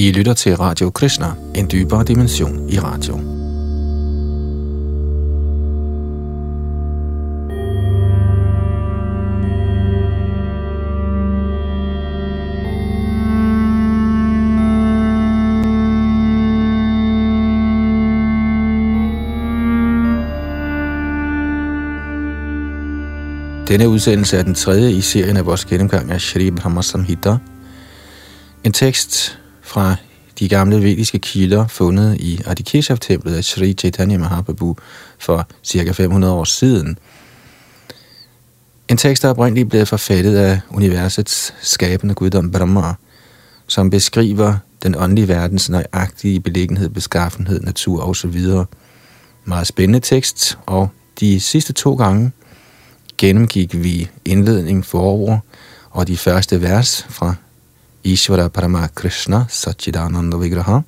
I lytter til Radio Krishna, en dybere dimension i radio. Denne udsendelse er den tredje i serien af vores gennemgang af Shri Brahma Samhita, en tekst fra de gamle vediske kilder fundet i Adikeshav-templet af Sri Chaitanya Mahaprabhu for ca. 500 år siden. En tekst, der oprindeligt blev forfattet af universets skabende guddom Brahma, som beskriver den åndelige verdens nøjagtige beliggenhed, beskaffenhed, natur osv. Meget spændende tekst, og de sidste to gange gennemgik vi indledning forord og de første vers fra Ishvara Parama Krishna Satchidananda Vigraha.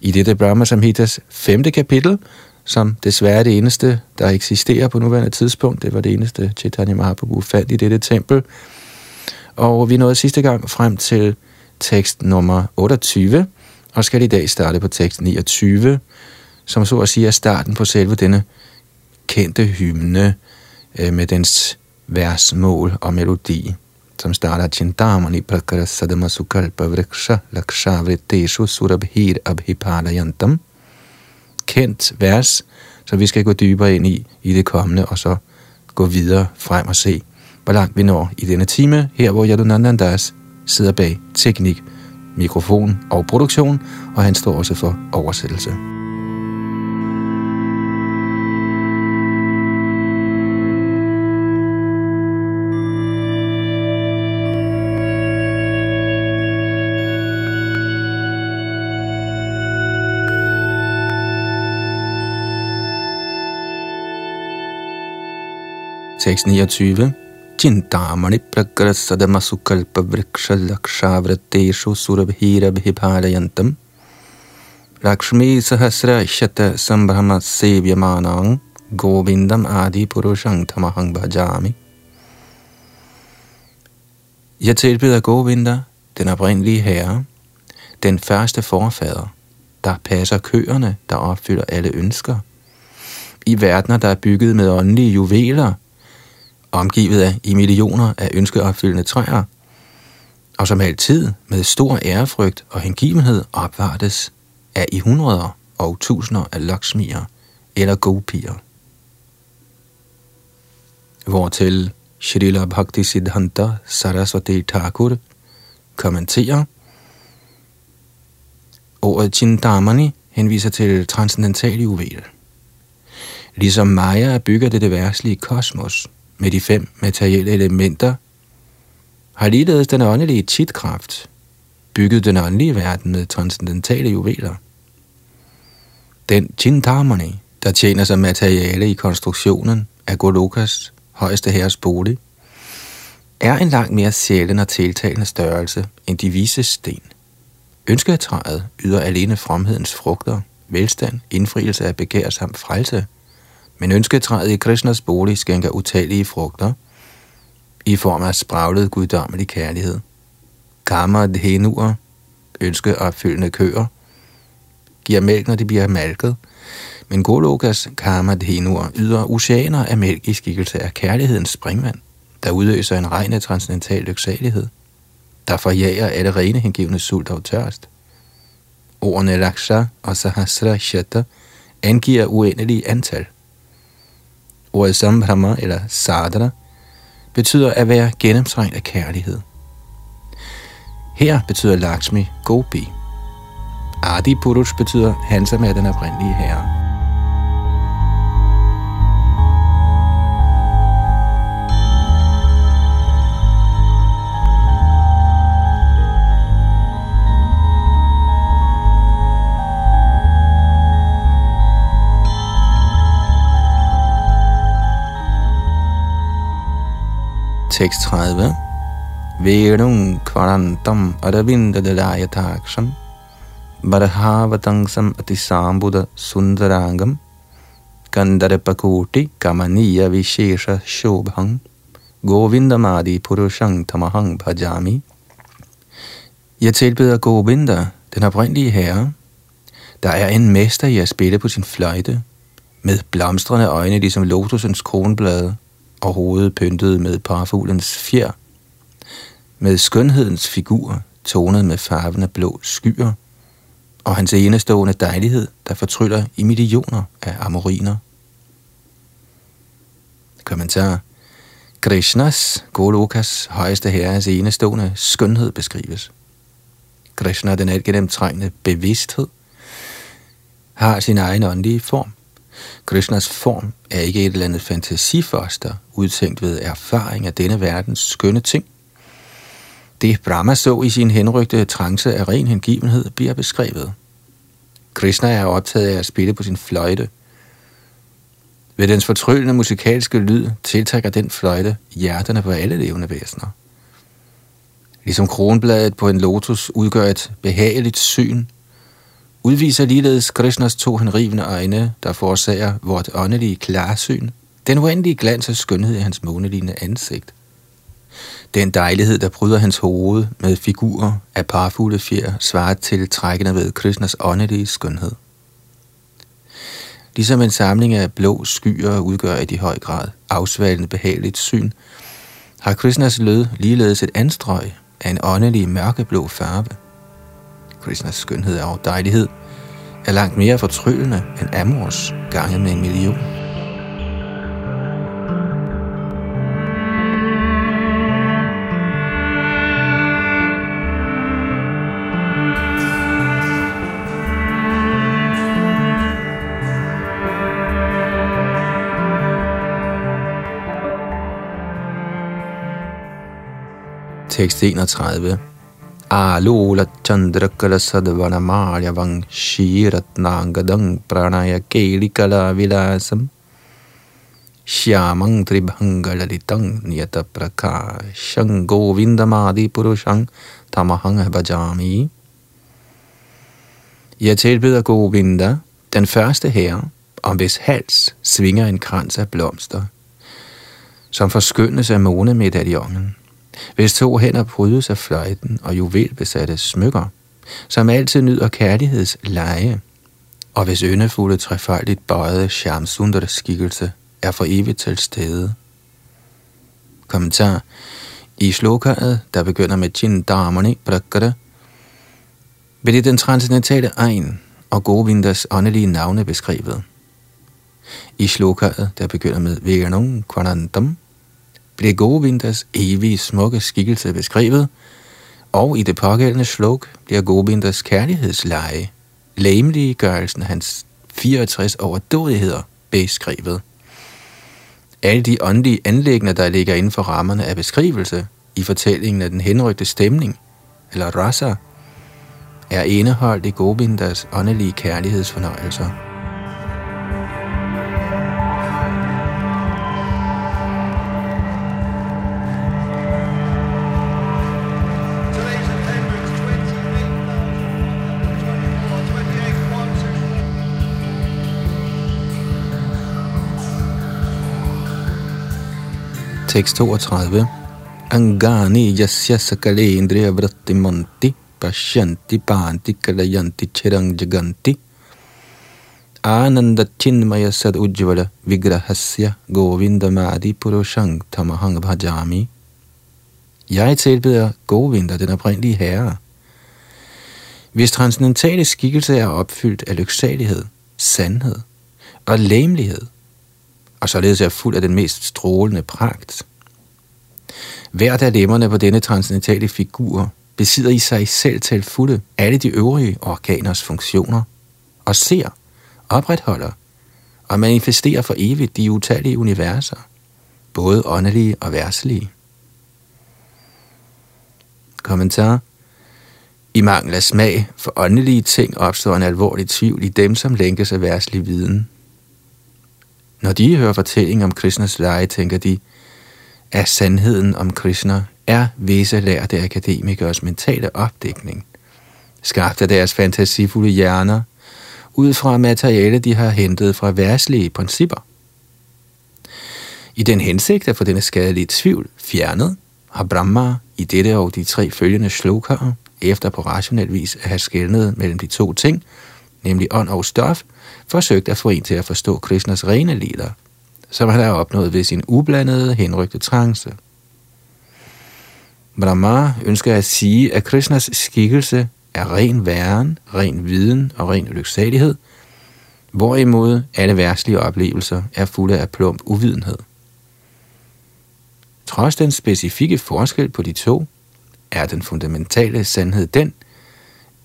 I dette Brahma Samhitas femte kapitel, som desværre er det eneste, der eksisterer på nuværende tidspunkt, det var det eneste Chaitanya Mahaprabhu fandt i dette tempel. Og vi nåede sidste gang frem til tekst nummer 28, og skal i dag starte på tekst 29, som så at sige er starten på selve denne kendte hymne øh, med dens versmål og melodi som starter Chintamani Prakara Sadama Sukalpa Vriksha Laksha vriteshu Surabhir Abhipadayantam. Kendt vers, så vi skal gå dybere ind i i det kommende, og så gå videre frem og se, hvor langt vi når i denne time, her hvor Yadunandandas sidder bag teknik, mikrofon og produktion, og han står også for oversættelse. Tekst 29. Chintamani prakrasadama sukalpa vriksha lakshavrateshu surabhira bhipalayantam. Lakshmi sahasra shata sambrahma sevyamanang govindam adi purushang tamahang bhajami. Jeg tilbyder Govinda, den oprindelige herre, den første forfader, der passer køerne, der opfylder alle ønsker. I verdener, der er bygget med åndelige juveler – omgivet af i millioner af ønskeopfyldende træer, og som altid med stor ærefrygt og hengivenhed opvartes af i hundreder og tusinder af laksmier eller gopier. Hvortil Shrila Bhakti Siddhanta Saraswati Thakur kommenterer, Ordet Chindamani henviser til transcendental juvel. Ligesom Maya bygger det det værtslige kosmos – med de fem materielle elementer, har ligeledes den åndelige titkraft bygget den åndelige verden med transcendentale juveler. Den chintamani, der tjener som materiale i konstruktionen af Golokas højeste herres bolig, er en langt mere sjælden og tiltalende størrelse end de vise sten. Ønsketræet yder alene fromhedens frugter, velstand, indfrielse af begær samt frelse – men ønsketræet i Krishnas bolig skænker utallige frugter i form af spraglet guddommelig kærlighed. Kammer dhenuer, ønskeopfyldende køer, giver mælk, når de bliver malket, men Golokas karma dhenuer yder oceaner af mælk i skikkelse af kærlighedens springvand, der udøser en regne transcendental lyksalighed, der forjager alle rene hengivende sult og tørst. Ordene Laksha og Sahasra Shata angiver uendelige antal. Ordet Sambhrama eller Sadhana betyder at være gennemtrængt af kærlighed. Her betyder Lakshmi Gopi. Adi Purush betyder han, som er den oprindelige herre. Tekst 30. Vedung kvarantam aravindalayataksam Barhavatangsam atisambuddha sundarangam Gandarapakoti kamaniya vishesha shobhang Govindamadi purushang tamahang bhajami. Jeg tilbeder Govinda, den oprindelige herre, der er en mester i at spille på sin fløjte, med blomstrende øjne ligesom lotusens kronblade, og hovedet pyntet med parafuglens fjer, med skønhedens figur tonet med farven af blå skyer, og hans enestående dejlighed, der fortryller i millioner af amoriner. Kommentar. Krishnas, Golokas, højeste herres enestående skønhed beskrives. Krishna, den altgennemtrængende bevidsthed, har sin egen åndelige form. Krishnas form er ikke et eller andet fantasifoster, udtænkt ved erfaring af denne verdens skønne ting. Det Brahma så i sin henrygte trance af ren hengivenhed bliver beskrevet. Krishna er optaget af at spille på sin fløjte. Ved dens fortryllende musikalske lyd tiltrækker den fløjte hjerterne på alle levende væsener. Ligesom kronbladet på en lotus udgør et behageligt syn, udviser ligeledes Krishnas to henrivende øjne, der forårsager vort åndelige klarsyn, den uendelige glans og skønhed i hans månelignende ansigt. Den dejlighed, der bryder hans hoved med figurer af parfulde fjer, svarer til trækkende ved Krishnas åndelige skønhed. Ligesom en samling af blå skyer udgør i høj grad afsvalgende behageligt syn, har Krishnas lød ligeledes et anstrøg af en åndelig mørkeblå farve. Krishnas skønhed og dejlighed er langt mere fortryllende end Amors gange med en million. Tekst 31. Alola chandrakala sadvana maryavang shiratnangadang pranaya kelikala vilasam Shyamang tribhangalalitang niyata prakashang govindamadi Jeg tilbyder Govinda, den første herre, om hvis hals svinger en krans af blomster, som forskyndes af månemedaljongen hvis to hænder brydes af fløjten og juvelbesatte smykker, som altid nyder kærligheds leje, og hvis yndefulde trefaldigt bøjede Shamsunders skikkelse er for evigt til stede. Kommentar. I slokaret, der begynder med Chindamani Prakara, bliver den transcendentale egen og Govindas åndelige navne beskrevet. I slokaret, der begynder med Veganum Kvanantam, blev Govindas evige smukke skikkelse beskrevet, og i det pågældende sluk bliver Govindas kærlighedsleje, læmeliggørelsen af hans 64 overdådigheder, beskrevet. Alle de åndelige anlægner, der ligger inden for rammerne af beskrivelse i fortællingen af den henrygte stemning, eller rasa, er indeholdt i Govindas åndelige kærlighedsfornøjelser. Tekst 32. Angani yasya sakale sakalendriya vrattimanti pashyanti panti kalayanti chirang jaganti ananda chinmaya sad ujvala vigrahasya govindamadi purushang tamahang bhajami. Jeg tilbeder Govinda, den oprindelige herre. Hvis transcendentale skikkelse er opfyldt af lyksalighed, sandhed og læmelighed, og således er fuld af den mest strålende pragt. Hvert af lemmerne på denne transcendentale figur besidder i sig selv til fulde alle de øvrige organers funktioner, og ser, opretholder og manifesterer for evigt de utallige universer, både åndelige og værslige. Kommentar i mangel af smag for åndelige ting opstår en alvorlig tvivl i dem, som lænkes af værslig viden. Når de hører fortælling om Krishnas leje, tænker de, at sandheden om Krishna er visse lærte akademikers mentale opdækning, skabt af deres fantasifulde hjerner, ud fra materiale, de har hentet fra værtslige principper. I den hensigt at få denne skadelige tvivl fjernet, har Brahma i dette og de tre følgende shlokaer, efter på rationel vis at have skældnet mellem de to ting, nemlig ånd og stof, forsøgt at få en til at forstå Krishnas rene lider, som han har opnået ved sin ublandede, henrygte trance. Brahma ønsker at sige, at Krishnas skikkelse er ren væren, ren viden og ren lyksalighed, hvorimod alle værtslige oplevelser er fulde af plump uvidenhed. Trods den specifikke forskel på de to, er den fundamentale sandhed den,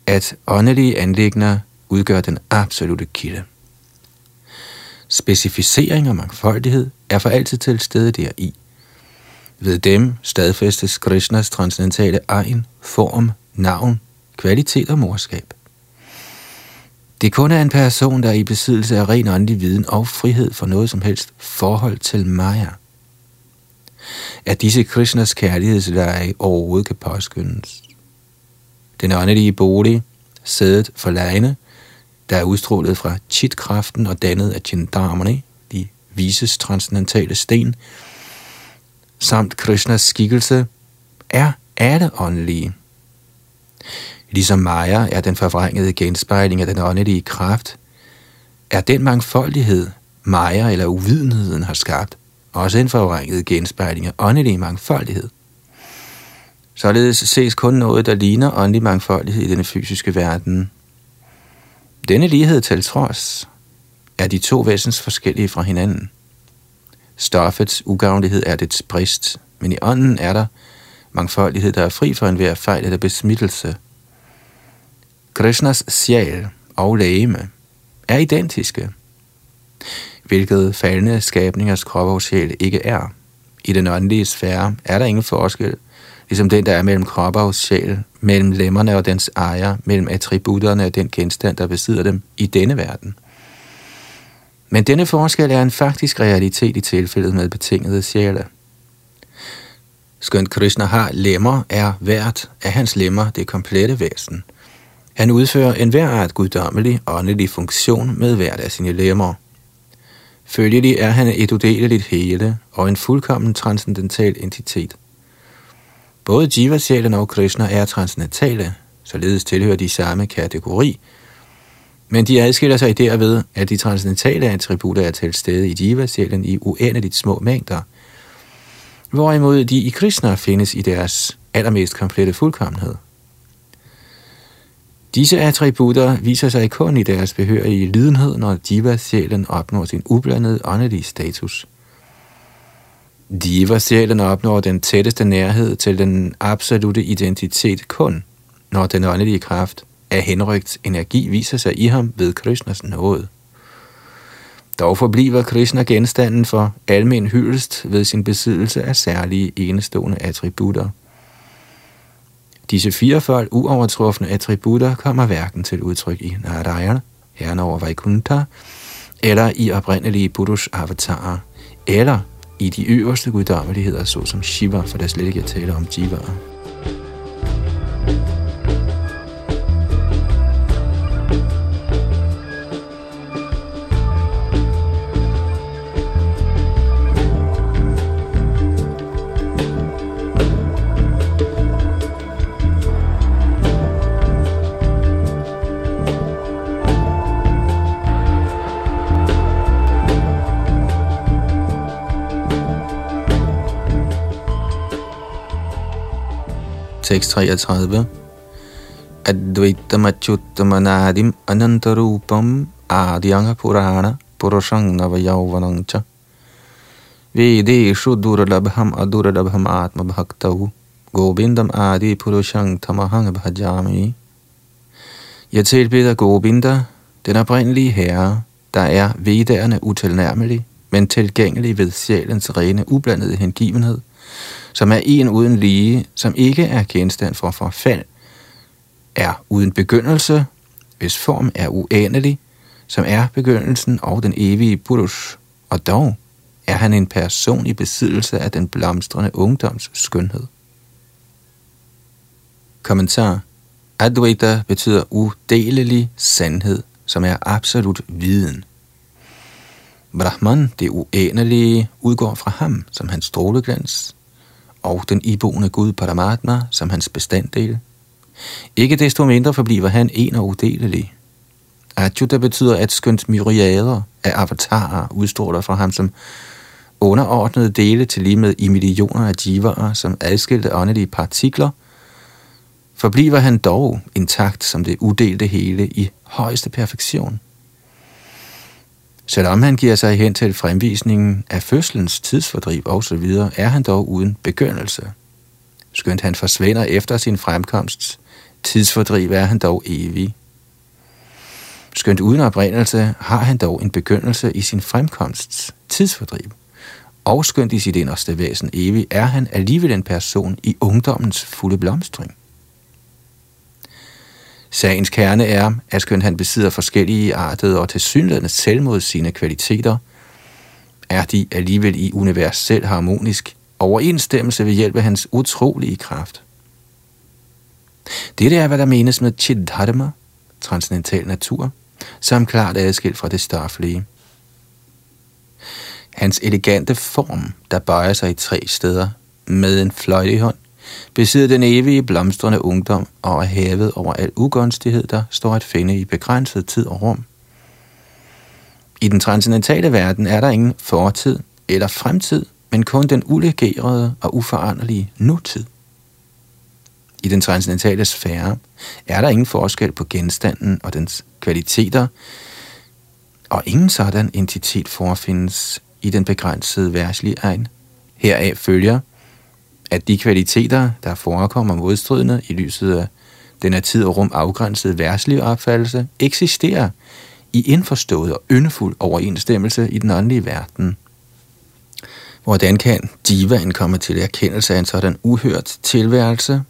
at åndelige anlægner udgør den absolute kilde. Specificering og mangfoldighed er for altid til stede deri. Ved dem stadfæstes Krishnas transcendentale egen, form, navn, kvalitet og morskab. Det kun er en person, der er i besiddelse af ren åndelig viden og frihed for noget som helst forhold til Maya. At disse Krishnas kærlighedsleje overhovedet kan påskyndes. Den åndelige bolig, sædet for lejene, der er udstrålet fra chitkraften og dannet af chindarmerne, de vises transcendentale sten, samt Krishnas skikkelse, er alle åndelige. Ligesom Maya er den forvrængede genspejling af den åndelige kraft, er den mangfoldighed, Maya eller uvidenheden har skabt, også en forvrænget genspejling af åndelig mangfoldighed. Således ses kun noget, der ligner åndelig mangfoldighed i denne fysiske verden. Denne lighed til trods er de to væsens forskellige fra hinanden. Stoffets ugavnlighed er dets brist, men i ånden er der mangfoldighed, der er fri for enhver fejl eller besmittelse. Krishnas sjæl og lægeme er identiske, hvilket faldende skabningers krop og sjæl ikke er. I den åndelige sfære er der ingen forskel, ligesom den, der er mellem krop og sjæl, mellem lemmerne og dens ejer, mellem attributterne og den genstand, der besidder dem i denne verden. Men denne forskel er en faktisk realitet i tilfældet med betingede sjæle. Skønt Krishna har lemmer, er hvert af hans lemmer det komplette væsen. Han udfører enhver art guddommelig åndelig funktion med hvert af sine lemmer. Følgelig er han et udeleligt hele og en fuldkommen transcendental entitet. Både Jiva-sjælen og Krishna er transcendentale, således tilhører de samme kategori, men de adskiller sig derved, at de transcendentale attributter er til stede i Jiva-sjælen i uendeligt små mængder, hvorimod de i Krishna findes i deres allermest komplette fuldkommenhed. Disse attributter viser sig kun i deres behørige lidenhed, når Jiva-sjælen opnår sin ublandede åndelige status. Diva sjælen opnår den tætteste nærhed til den absolute identitet kun, når den åndelige kraft af henrygt energi viser sig i ham ved Krishnas nåde. Dog forbliver Krishna genstanden for almen hyldest ved sin besiddelse af særlige enestående attributter – Disse firefold uovertrufne attributter kommer hverken til udtryk i Narayana, herren over Vaikuntha, eller i oprindelige Buddhas avatarer, eller i de øverste guddommeligheder, såsom Shiva, for der slet ikke er tale om Jivaer. 633, Advaitamatchutamanadim anantarupam adyanga purana purushang navayauvanang cha. Vedeshu duralabham aduralabham atma bhaktavu Govindam adi purushang tamahang bhajami. Jeg tilbeder Govinda, den oprindelige herre, der er vedderne utilnærmelig, men tilgængelig ved sjælens rene ublandede hengivenhed, som er en uden lige, som ikke er genstand for forfald, er uden begyndelse, hvis form er uendelig, som er begyndelsen og den evige Purush, og dog er han en person i besiddelse af den blomstrende ungdoms skønhed. Kommentar Advaita betyder udelelig sandhed, som er absolut viden. Brahman, det uendelige, udgår fra ham som hans stråleglans, og den iboende Gud Paramatma som hans bestanddel. Ikke desto mindre forbliver han en og udelelig. Ajuta betyder, at skønt myriader af avatarer udstråler fra ham som underordnede dele til lige med i millioner af jivaer som adskilte åndelige partikler, forbliver han dog intakt som det udelte hele i højeste perfektion. Selvom han giver sig hen til fremvisningen af fødslens tidsfordriv osv., er han dog uden begyndelse. Skønt han forsvinder efter sin fremkomst, tidsfordriv er han dog evig. Skønt uden oprindelse har han dog en begyndelse i sin fremkomsts tidsfordriv. Og skønt i sit inderste væsen evig, er han alligevel en person i ungdommens fulde blomstring. Sagens kerne er, at skøn han besidder forskellige artede og tilsyneladende selvmodsigende kvaliteter, er de alligevel i universel harmonisk overensstemmelse ved hjælp af hans utrolige kraft. Dette er, hvad der menes med Chidharma, transcendental natur, som klart er adskilt fra det stoflige. Hans elegante form, der bøjer sig i tre steder, med en fløjte i hånd, besidder den evige blomstrende ungdom og er hævet over al ugunstighed, der står at finde i begrænset tid og rum. I den transcendentale verden er der ingen fortid eller fremtid, men kun den ulegerede og uforanderlige nutid. I den transcendentale sfære er der ingen forskel på genstanden og dens kvaliteter, og ingen sådan entitet forefindes i den begrænsede værtslige egen. Heraf følger, at de kvaliteter, der forekommer modstridende i lyset af den af tid og rum afgrænsede værtslige opfattelse, eksisterer i indforstået og yndefuld overensstemmelse i den åndelige verden. Hvordan kan jivaen komme til erkendelse af en sådan uhørt tilværelse?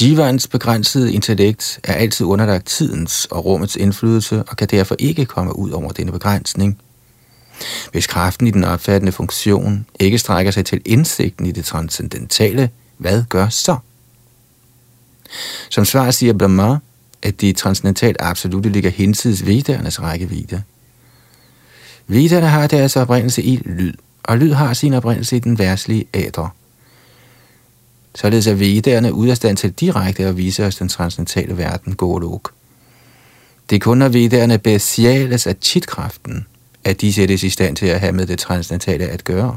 Jivans begrænsede intellekt er altid underlagt tidens og rummets indflydelse og kan derfor ikke komme ud over denne begrænsning – hvis kraften i den opfattende funktion ikke strækker sig til indsigten i det transcendentale, hvad gør så? Som svar siger Brahma, at de transcendentalt absolutte ligger hinsides vedernes rækkevidde. Vederne har deres oprindelse i lyd, og lyd har sin oprindelse i den værtslige æder. Således er vederne ude af stand til direkte at vise os den transcendentale verden, Golok. Det er kun når vederne besjæles af chitkraften, at de sættes i stand til at have med det transcendentale at gøre.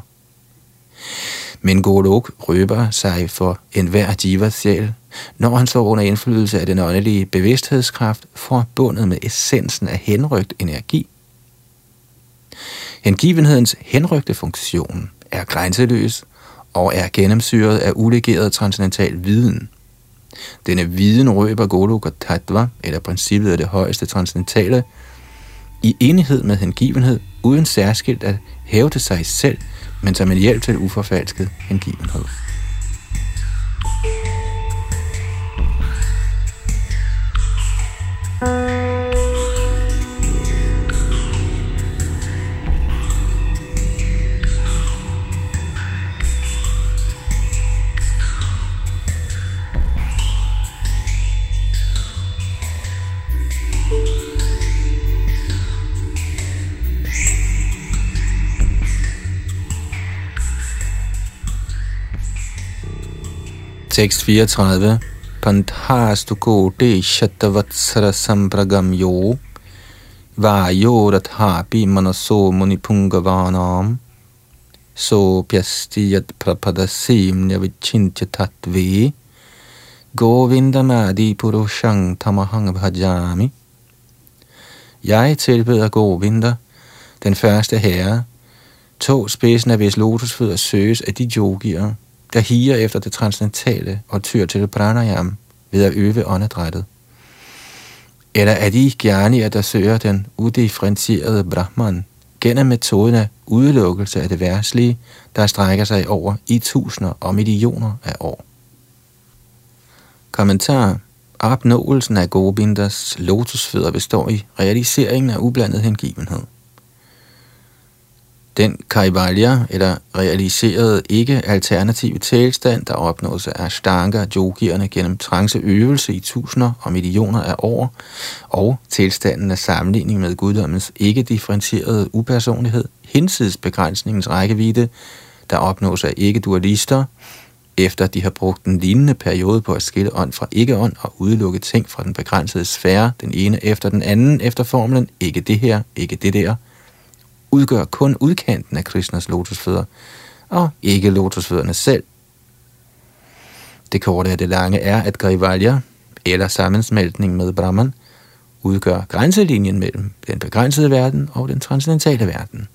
Men Golok røber sig for enhver divas sjæl, når han står under indflydelse af den åndelige bevidsthedskraft forbundet med essensen af henrygt energi. Hengivenhedens henrygte funktion er grænseløs og er gennemsyret af ulegeret transcendental viden. Denne viden røber Golok og Tattva, eller princippet af det højeste transcendentale, i enighed med hengivenhed, uden særskilt at hæve det sig selv, men som en hjælp til uforfalsket hengivenhed. Tekst 34. Panthastu kote shatavatsara sampragam yo vayo rathapi manaso munipungavanam so pyasti yat prapadasim nyavichintya tatvi govindamadi purushang tamahang bhajami. Jeg tilbeder Govinda, den første herre, to spidsen af hvis lotusfødder søges af de yogier, der higer efter det transcendentale og tyr til pranayam ved at øve åndedrættet? Eller er de gerne, der søger den udifferentierede Brahman gennem metoden af udelukkelse af det værtslige, der strækker sig over i tusinder og millioner af år? Kommentar Opnåelsen af Gobindas lotusfødder består i realiseringen af ublandet hengivenhed. Den kaivalya, eller realiserede ikke-alternative tilstand, der opnås af ashtanga yogierne gennem tranceøvelse i tusinder og millioner af år, og tilstanden af sammenligning med guddommens ikke-differentierede upersonlighed, hinsides begrænsningens rækkevidde, der opnås af ikke-dualister, efter de har brugt en lignende periode på at skille ånd fra ikke-ånd og udelukke ting fra den begrænsede sfære, den ene efter den anden, efter formlen ikke det her, ikke det der, udgør kun udkanten af Krishnas lotusfødder, og ikke lotusfødderne selv. Det korte af det lange er, at Grivalya, eller sammensmeltning med Brahman, udgør grænselinjen mellem den begrænsede verden og den transcendentale verden.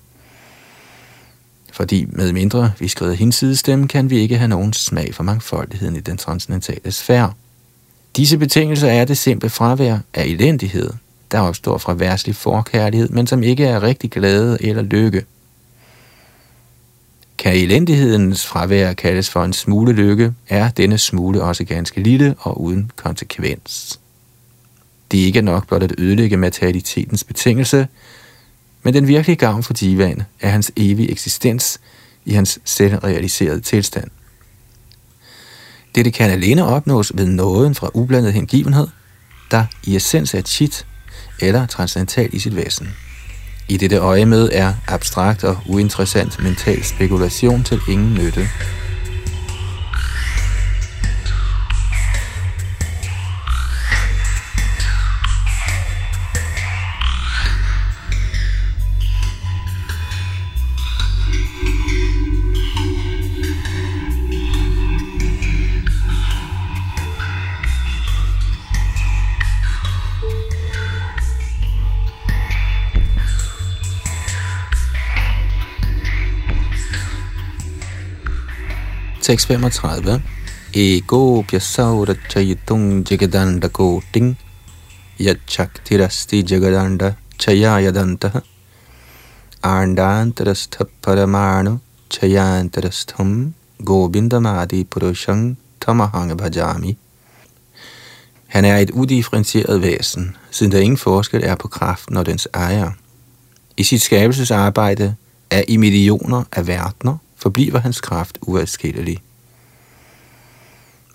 Fordi med mindre vi skrider hinsides dem, kan vi ikke have nogen smag for mangfoldigheden i den transcendentale sfære. Disse betingelser er det simple fravær af elendighed, der opstår fra værslig forkærlighed, men som ikke er rigtig glæde eller lykke. Kan elendighedens fravær kaldes for en smule lykke, er denne smule også ganske lille og uden konsekvens. Det er ikke nok blot at ødelægge materialitetens betingelse, men den virkelige gavn for divan er hans evige eksistens i hans selvrealiserede tilstand. Dette kan alene opnås ved nåden fra ublandet hengivenhed, der i essens er chit eller transcendental i sit væsen. I dette øje med er abstrakt og uinteressant mental spekulation til ingen nytte. 635. Ego pyasaura chayitung jagadanda koting yachaktirasti jagadanda chayayadanta arndantarastha paramanu chayantarastham gobindamadi purushang tamahang bhajami. Han er et udifferentieret væsen, siden der ingen forskel er på kraften og dens ejer. I sit skabelsesarbejde er i millioner af verdener forbliver hans kraft uadskillelig.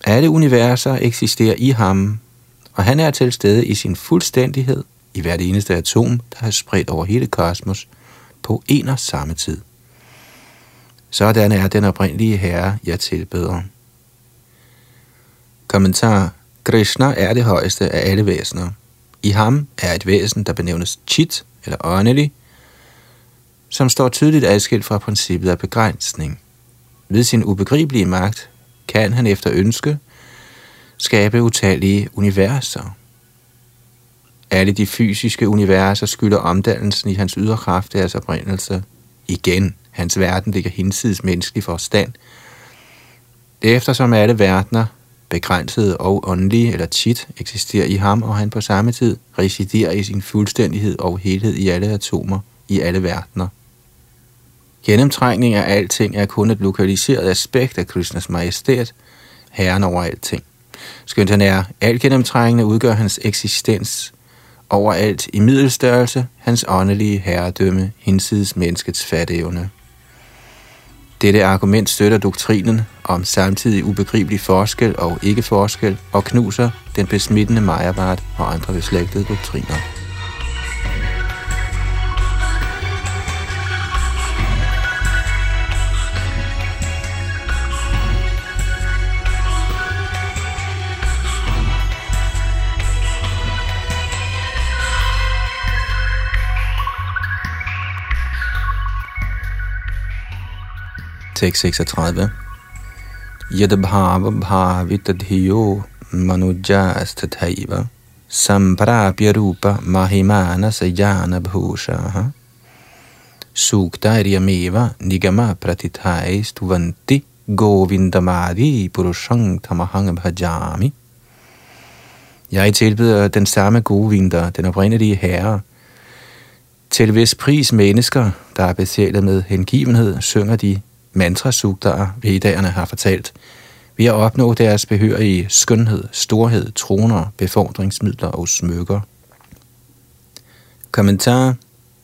Alle universer eksisterer i ham, og han er til stede i sin fuldstændighed i hvert eneste atom, der er spredt over hele kosmos på en og samme tid. Sådan er den oprindelige herre, jeg tilbeder. Kommentar. Krishna er det højeste af alle væsener. I ham er et væsen, der benævnes chit, eller åndelig, som står tydeligt adskilt fra princippet af begrænsning. Ved sin ubegribelige magt kan han efter ønske skabe utallige universer. Alle de fysiske universer skylder omdannelsen i hans ydre kraft deres oprindelse. Igen, hans verden ligger hinsides menneskelig forstand. Eftersom alle verdener, begrænsede og åndelige eller tit, eksisterer i ham, og han på samme tid residerer i sin fuldstændighed og helhed i alle atomer i alle verdener. Gennemtrængning af alting er kun et lokaliseret aspekt af Krishnas majestæt, herren over alting. Skønt han er alt gennemtrængende, udgør hans eksistens overalt i middelstørrelse, hans åndelige herredømme, hinsides menneskets fatteevne. Dette argument støtter doktrinen om samtidig ubegribelig forskel og ikke-forskel og knuser den besmittende Majavart og andre beslægtede doktriner. 636. Yadbhava bhavitadhiyo manujastataiva samprapya rupa mahimana sajana bhushaha suktaryameva nigama pratithai stuvanti govindamadi purushang tamahang bhajami. Jeg tilbyder den samme gode vinter, den oprindelige herre, til hvis pris mennesker, der er besjælet med hengivenhed, synger de mantrasugter, vedderne har fortalt, ved at opnå deres behørige skønhed, storhed, troner, befordringsmidler og smykker. Kommentar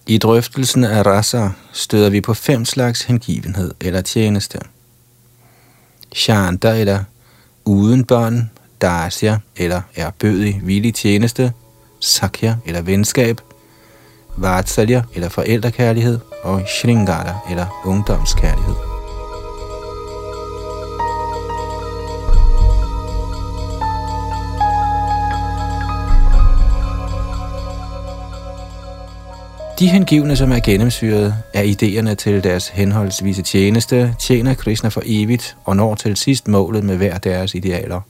I drøftelsen af rasser støder vi på fem slags hengivenhed eller tjeneste. Shanta eller uden børn, dasya eller erbødig villig tjeneste, sakya eller venskab, vatsalya eller forældrekærlighed og shringara eller ungdomskærlighed. De hengivne, som er gennemsyret af idéerne til deres henholdsvise tjeneste, tjener Krishna for evigt og når til sidst målet med hver deres idealer.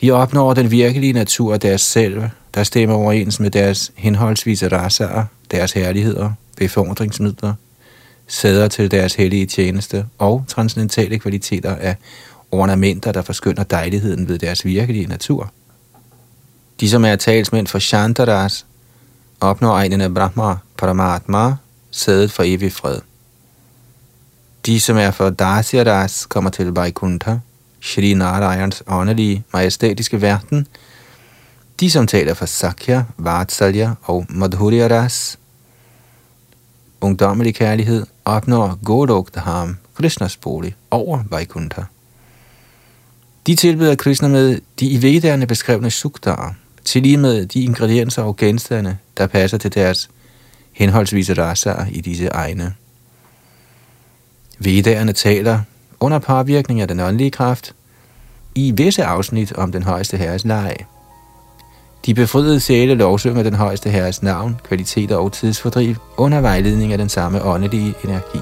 De opnår den virkelige natur af deres selv, der stemmer overens med deres henholdsvise rasaer, deres herligheder, befordringsmidler, sæder til deres hellige tjeneste og transcendentale kvaliteter af ornamenter, der forskynder dejligheden ved deres virkelige natur. De, som er talsmænd for Chandaras, opnår egnene Brahma Paramatma, sædet for evig fred. De, som er for Dasyaras, kommer til Vaikuntha, Shri Narayans åndelige, majestætiske verden. De, som taler for Sakya, Vatsalya og Madhurya ungdommelig kærlighed, opnår Golok Dham, Krishnas bolig, over Vaikuntha. De tilbeder Krishna med de i vedderne beskrevne suktarer, til lige med de ingredienser og genstande, der passer til deres henholdsvis raser i disse egne. Vedderne taler under påvirkning af den åndelige kraft i visse afsnit om den højeste herres leje. De befriede sjæle lovsynger den højeste herres navn, kvaliteter og tidsfordriv under vejledning af den samme åndelige energi.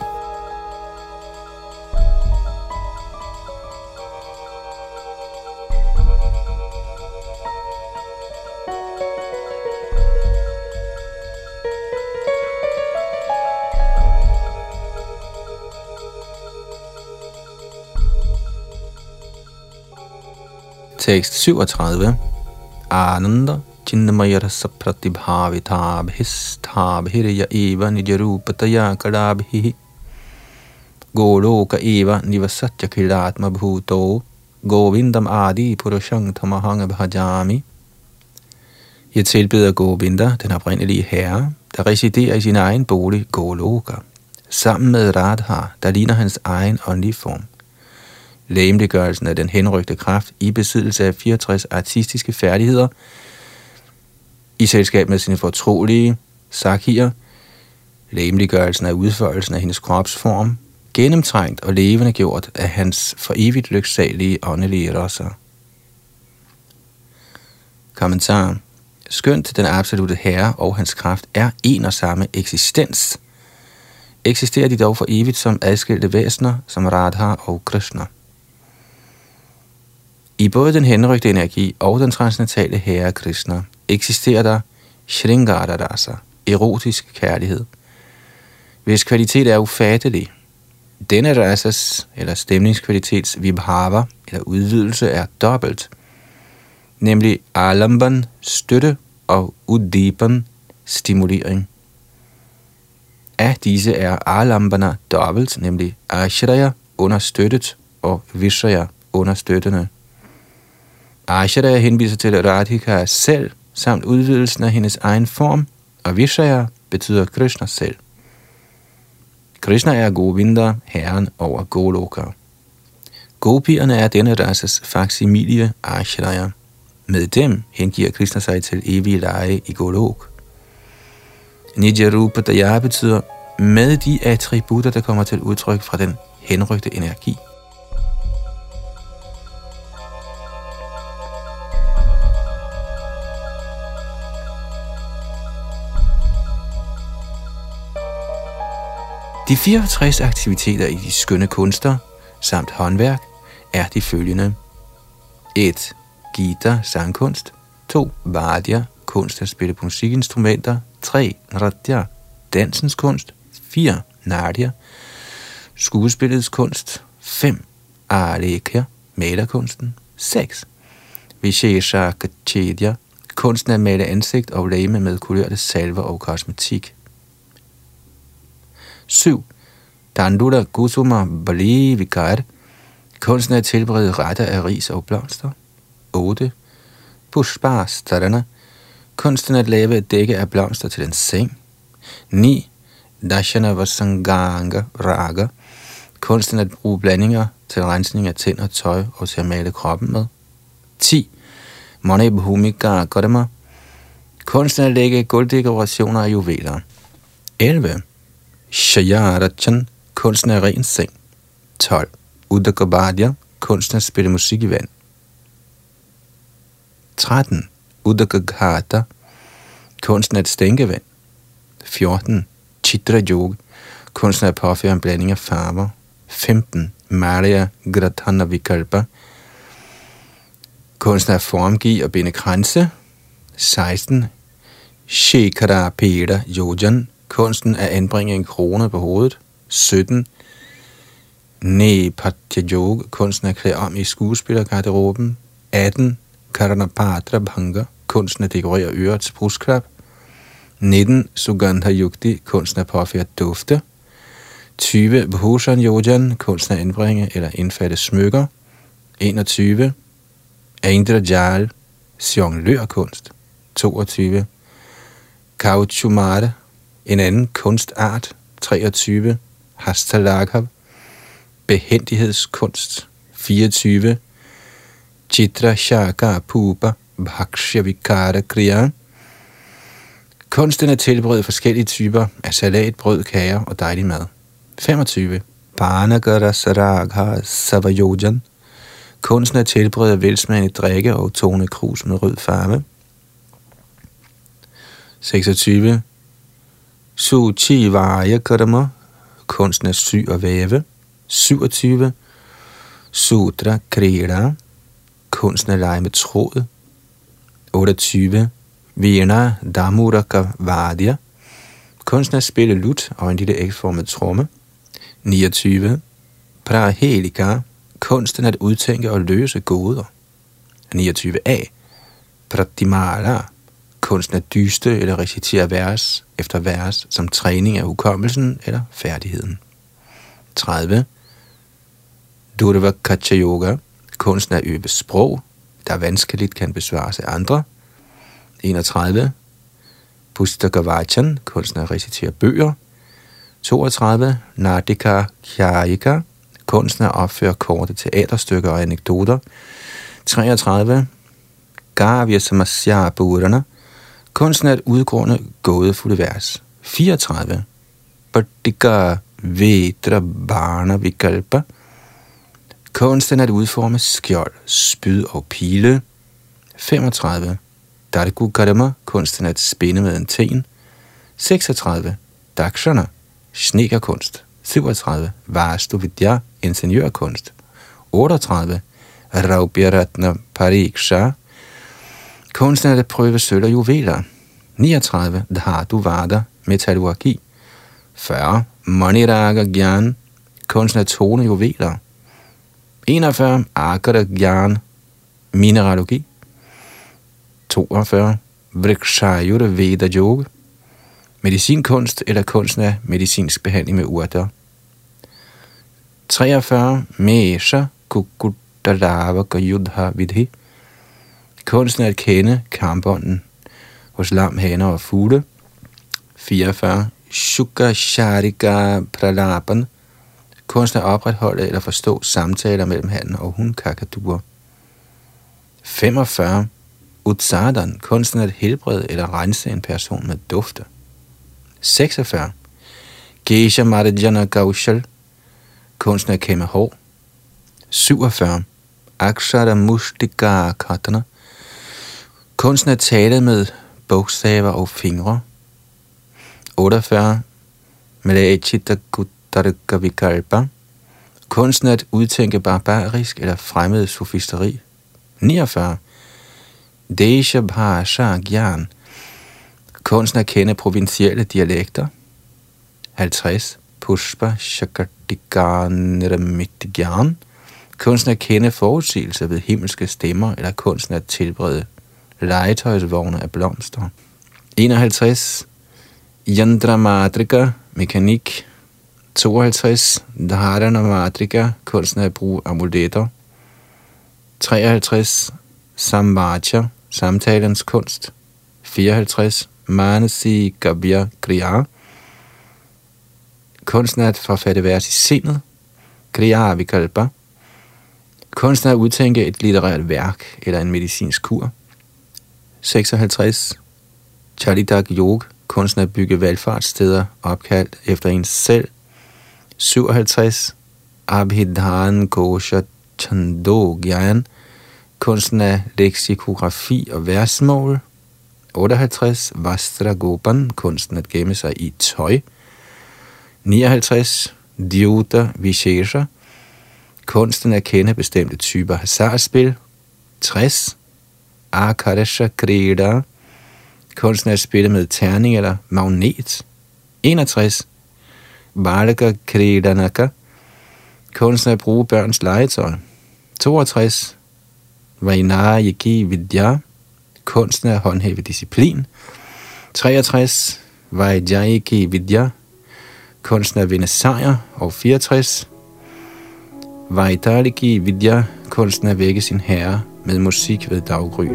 Tekst 37. Ananda Chinnamayara sapratibhavitabhistabhirya eva nijarupataya kadabhihi. Goloka eva nivasatya kilatma bhuto Govindam adi purushang tamahang bhajami. Jeg tilbeder Govinda, den oprindelige herre, der residerer i sin egen bolig Goloka, sammen med Radha, der ligner hans egen åndelige form lægemliggørelsen af den henrygte kraft i besiddelse af 64 artistiske færdigheder, i selskab med sine fortrolige sakier, lægemliggørelsen af udførelsen af hendes kropsform, gennemtrængt og levende gjort af hans for evigt lyksalige åndelige rosser. Kommentar. Skønt den absolute herre og hans kraft er en og samme eksistens, eksisterer de dog for evigt som adskilte væsener, som Radha og Krishna. I både den henrygte energi og den transcendentale herre Krishna eksisterer der Shringara Rasa, erotisk kærlighed, hvis kvalitet er ufattelig. Denne rasas, eller stemningskvalitets vibhava, eller udvidelse, er dobbelt, nemlig alamban, støtte, og udipan, stimulering. Af disse er alambana dobbelt, nemlig ashraya, understøttet, og vishaya, understøttende. Ashara henviser til Radhika selv, samt udvidelsen af hendes egen form, og Vishaya betyder Krishna selv. Krishna er Govinda, herren over Goloka. Gopierne er denne races faksimilie Ashraya. Med dem hengiver Krishna sig til evige leje i Golok. Nijarupa Daya betyder med de attributter, der kommer til udtryk fra den henrygte energi. De 64 aktiviteter i de skønne kunster samt håndværk er de følgende. 1. Gita, sangkunst. 2. Vadya, kunst at spille på musikinstrumenter. 3. Nratya, dansens kunst. 4. Nadia, skuespillets kunst. 5. Alekya, malerkunsten. 6. Vishesha Kachedya, kunsten at male ansigt og læme med kulørte salver og kosmetik. 7. Dandula Gusuma Bali Vikar. Kunsten at tilberede retter af ris og blomster. 8. Pushpa Starana. Kunsten at lave et dække af blomster til en seng. 9. Dashana Vasanganga Raga. Kunsten at bruge blandinger til rensning af tænder, tøj og til at male kroppen med. 10. Mone Bhumika Godama. Kunsten at lægge gulddekorationer af juveler. 11. Shayarachan, kunsten af ren seng. 12. Udakabadya, kunsten at spille musik i vand. 13. Udakaghata, kunsten at stænke vand. 14. Chitra Yoga, kunsten at påføre en blanding af farver. 15. Maria Gratana Vikalpa, kunsten at formgive og binde kranse. 16. Shikara Peda Yojan, kunsten at anbringe en krone på hovedet. 17. Ne Yoga, kunsten at klæde om i skuespillergarderoben. 18. Karanapatra Bhanga, kunsten at dekorere ørets brusklap. 19. Sugandha Yukti, kunsten at påføre dufte. 20. Bhushan Yojan, kunsten at indbringe eller indfatte smykker. 21. Aindra Jal, jonglørkunst. 22. Kauchumara, en anden kunstart. 23. Hastalaghav, behendighedskunst. 24. Chitra Shaka Pupa Bhakshya Vikara Kriya. Kunsten at tilberede forskellige typer af salat, brød, kager og dejlig mad. 25. Panagara Saragha Savayojan. Kunsten at tilberede velsmagende drikke og tone krus med rød farve. 26. Suchi Vaya Karma. Kunsten at sy og væve. 27. Sutra Krida. Kunsten at lege med tråd. 28. Vina Damuraka Vadya. Kunsten at spille lut og en lille ægformet tromme. 29. Prahelika. Kunsten at udtænke og løse goder. 29a. Pratimala. Kunsten at dyste eller recitere vers efter vers som træning af hukommelsen eller færdigheden. 30. Durva Kacha Yoga. Kunsten at øve sprog, der vanskeligt kan besvares af andre. 31. Pustakavachan, kunsten at recitere bøger. 32. Nadika Kjarika, kunsten at opføre korte teaterstykker og anekdoter. 33. Gavya Samasya Burana, kunsten at udgrunde gådefulde vers. 34. Partika Vedra Barna Vikalpa, kunsten at udforme skjold, spyd og pile. 35. Dargu Karma, kunsten at spinde med en ten. 36. Dakshana, snekerkunst. 37. Vastu Vidya, ingeniørkunst. 38. Raubyaratna Pariksha, kunsten at prøve sølv og juveler. 39. Dhatu Vada, metallurgi. 40. Maniraga Gyan, kunsten at tone juveler. 41. Akara Gyan, mineralogi. 42. Vrikshayura Veda Yoga, medicinkunst eller kunsten af medicinsk behandling med urter. 43. Mesha Kukudalava Yudha Vidhi, kunsten at kende kampånden hos lam, haner og fugle. 44. Shukha Sharika Pralapan, kunsten at opretholde eller forstå samtaler mellem han og hun kakaduer. 45. Utsadan, kunsten at helbrede eller rense en person med dufte. 46. Gesha Marajana Kaushal, kunsten at kæmme hår. 47. Akshara Mustika Katana, kunsten at tale med bogstaver og fingre. 48. Malachita Guttarka kunsten at udtænke barbarisk eller fremmed sofisteri. 49. Desha Bhasha Gyan, kunsten at kende provincielle dialekter. 50. Pushpa Shakatika Gyan, kunsten at kende forudsigelser ved himmelske stemmer eller kunsten at tilbrede legetøjsvogne af blomster. 51. Yandra Madrika, mekanik. 52. Dharana Madrika, kunsten at bruge amuletter. 53. Samvacha, samtalens kunst. 54. Manasi Gabya Kriya, kunsten at forfatte vers i sindet. Kriya Vikalpa, kunsten at udtænke et litterært værk eller en medicinsk kur. 56. Charidak Yog, kunsten at bygge valgfartssteder opkaldt efter ens selv. 57. Abhidhan Kosha Chando Gyan, kunsten af leksikografi og versmål. 58. Vastra Gopan, kunsten at gemme sig i tøj. 59. Dyuta Vishesha, kunsten at kende bestemte typer hasardspil. 60. Akarsha Krida, kunsten at spille med terning eller magnet. 61. Balaka Kridanaka, kunsten at bruge børns legetøj. 62. Vainayiki Vidya, kunsten at håndhæve disciplin. 63. Vajjayiki Vidya, kunsten at vinde sejr. Og 64. Vaidaliki Vidya, kunsten at vække sin herre med musik ved daggry.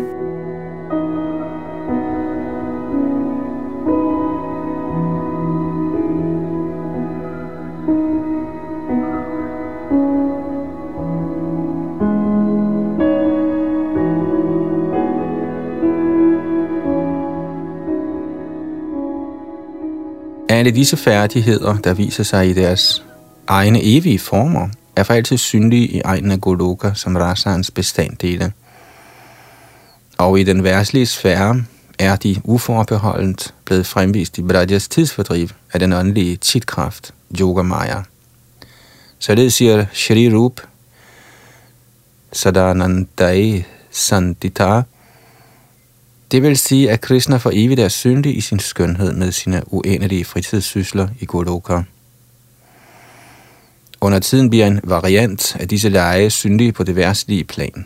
Alle disse færdigheder, der viser sig i deres egne evige former, er for altid synlige i egen af Goloka som Rasans bestanddele. Og i den værtslige sfære er de uforbeholdent blevet fremvist i Brajas tidsfordriv af den åndelige titkraft, Yoga Maya. Således siger Shri Rup, Sadanandai Sandita, det vil sige, at Krishna for evigt er synlig i sin skønhed med sine uendelige fritidssysler i Goloka. Under tiden bliver en variant af disse lege synlig på det værtslige plan.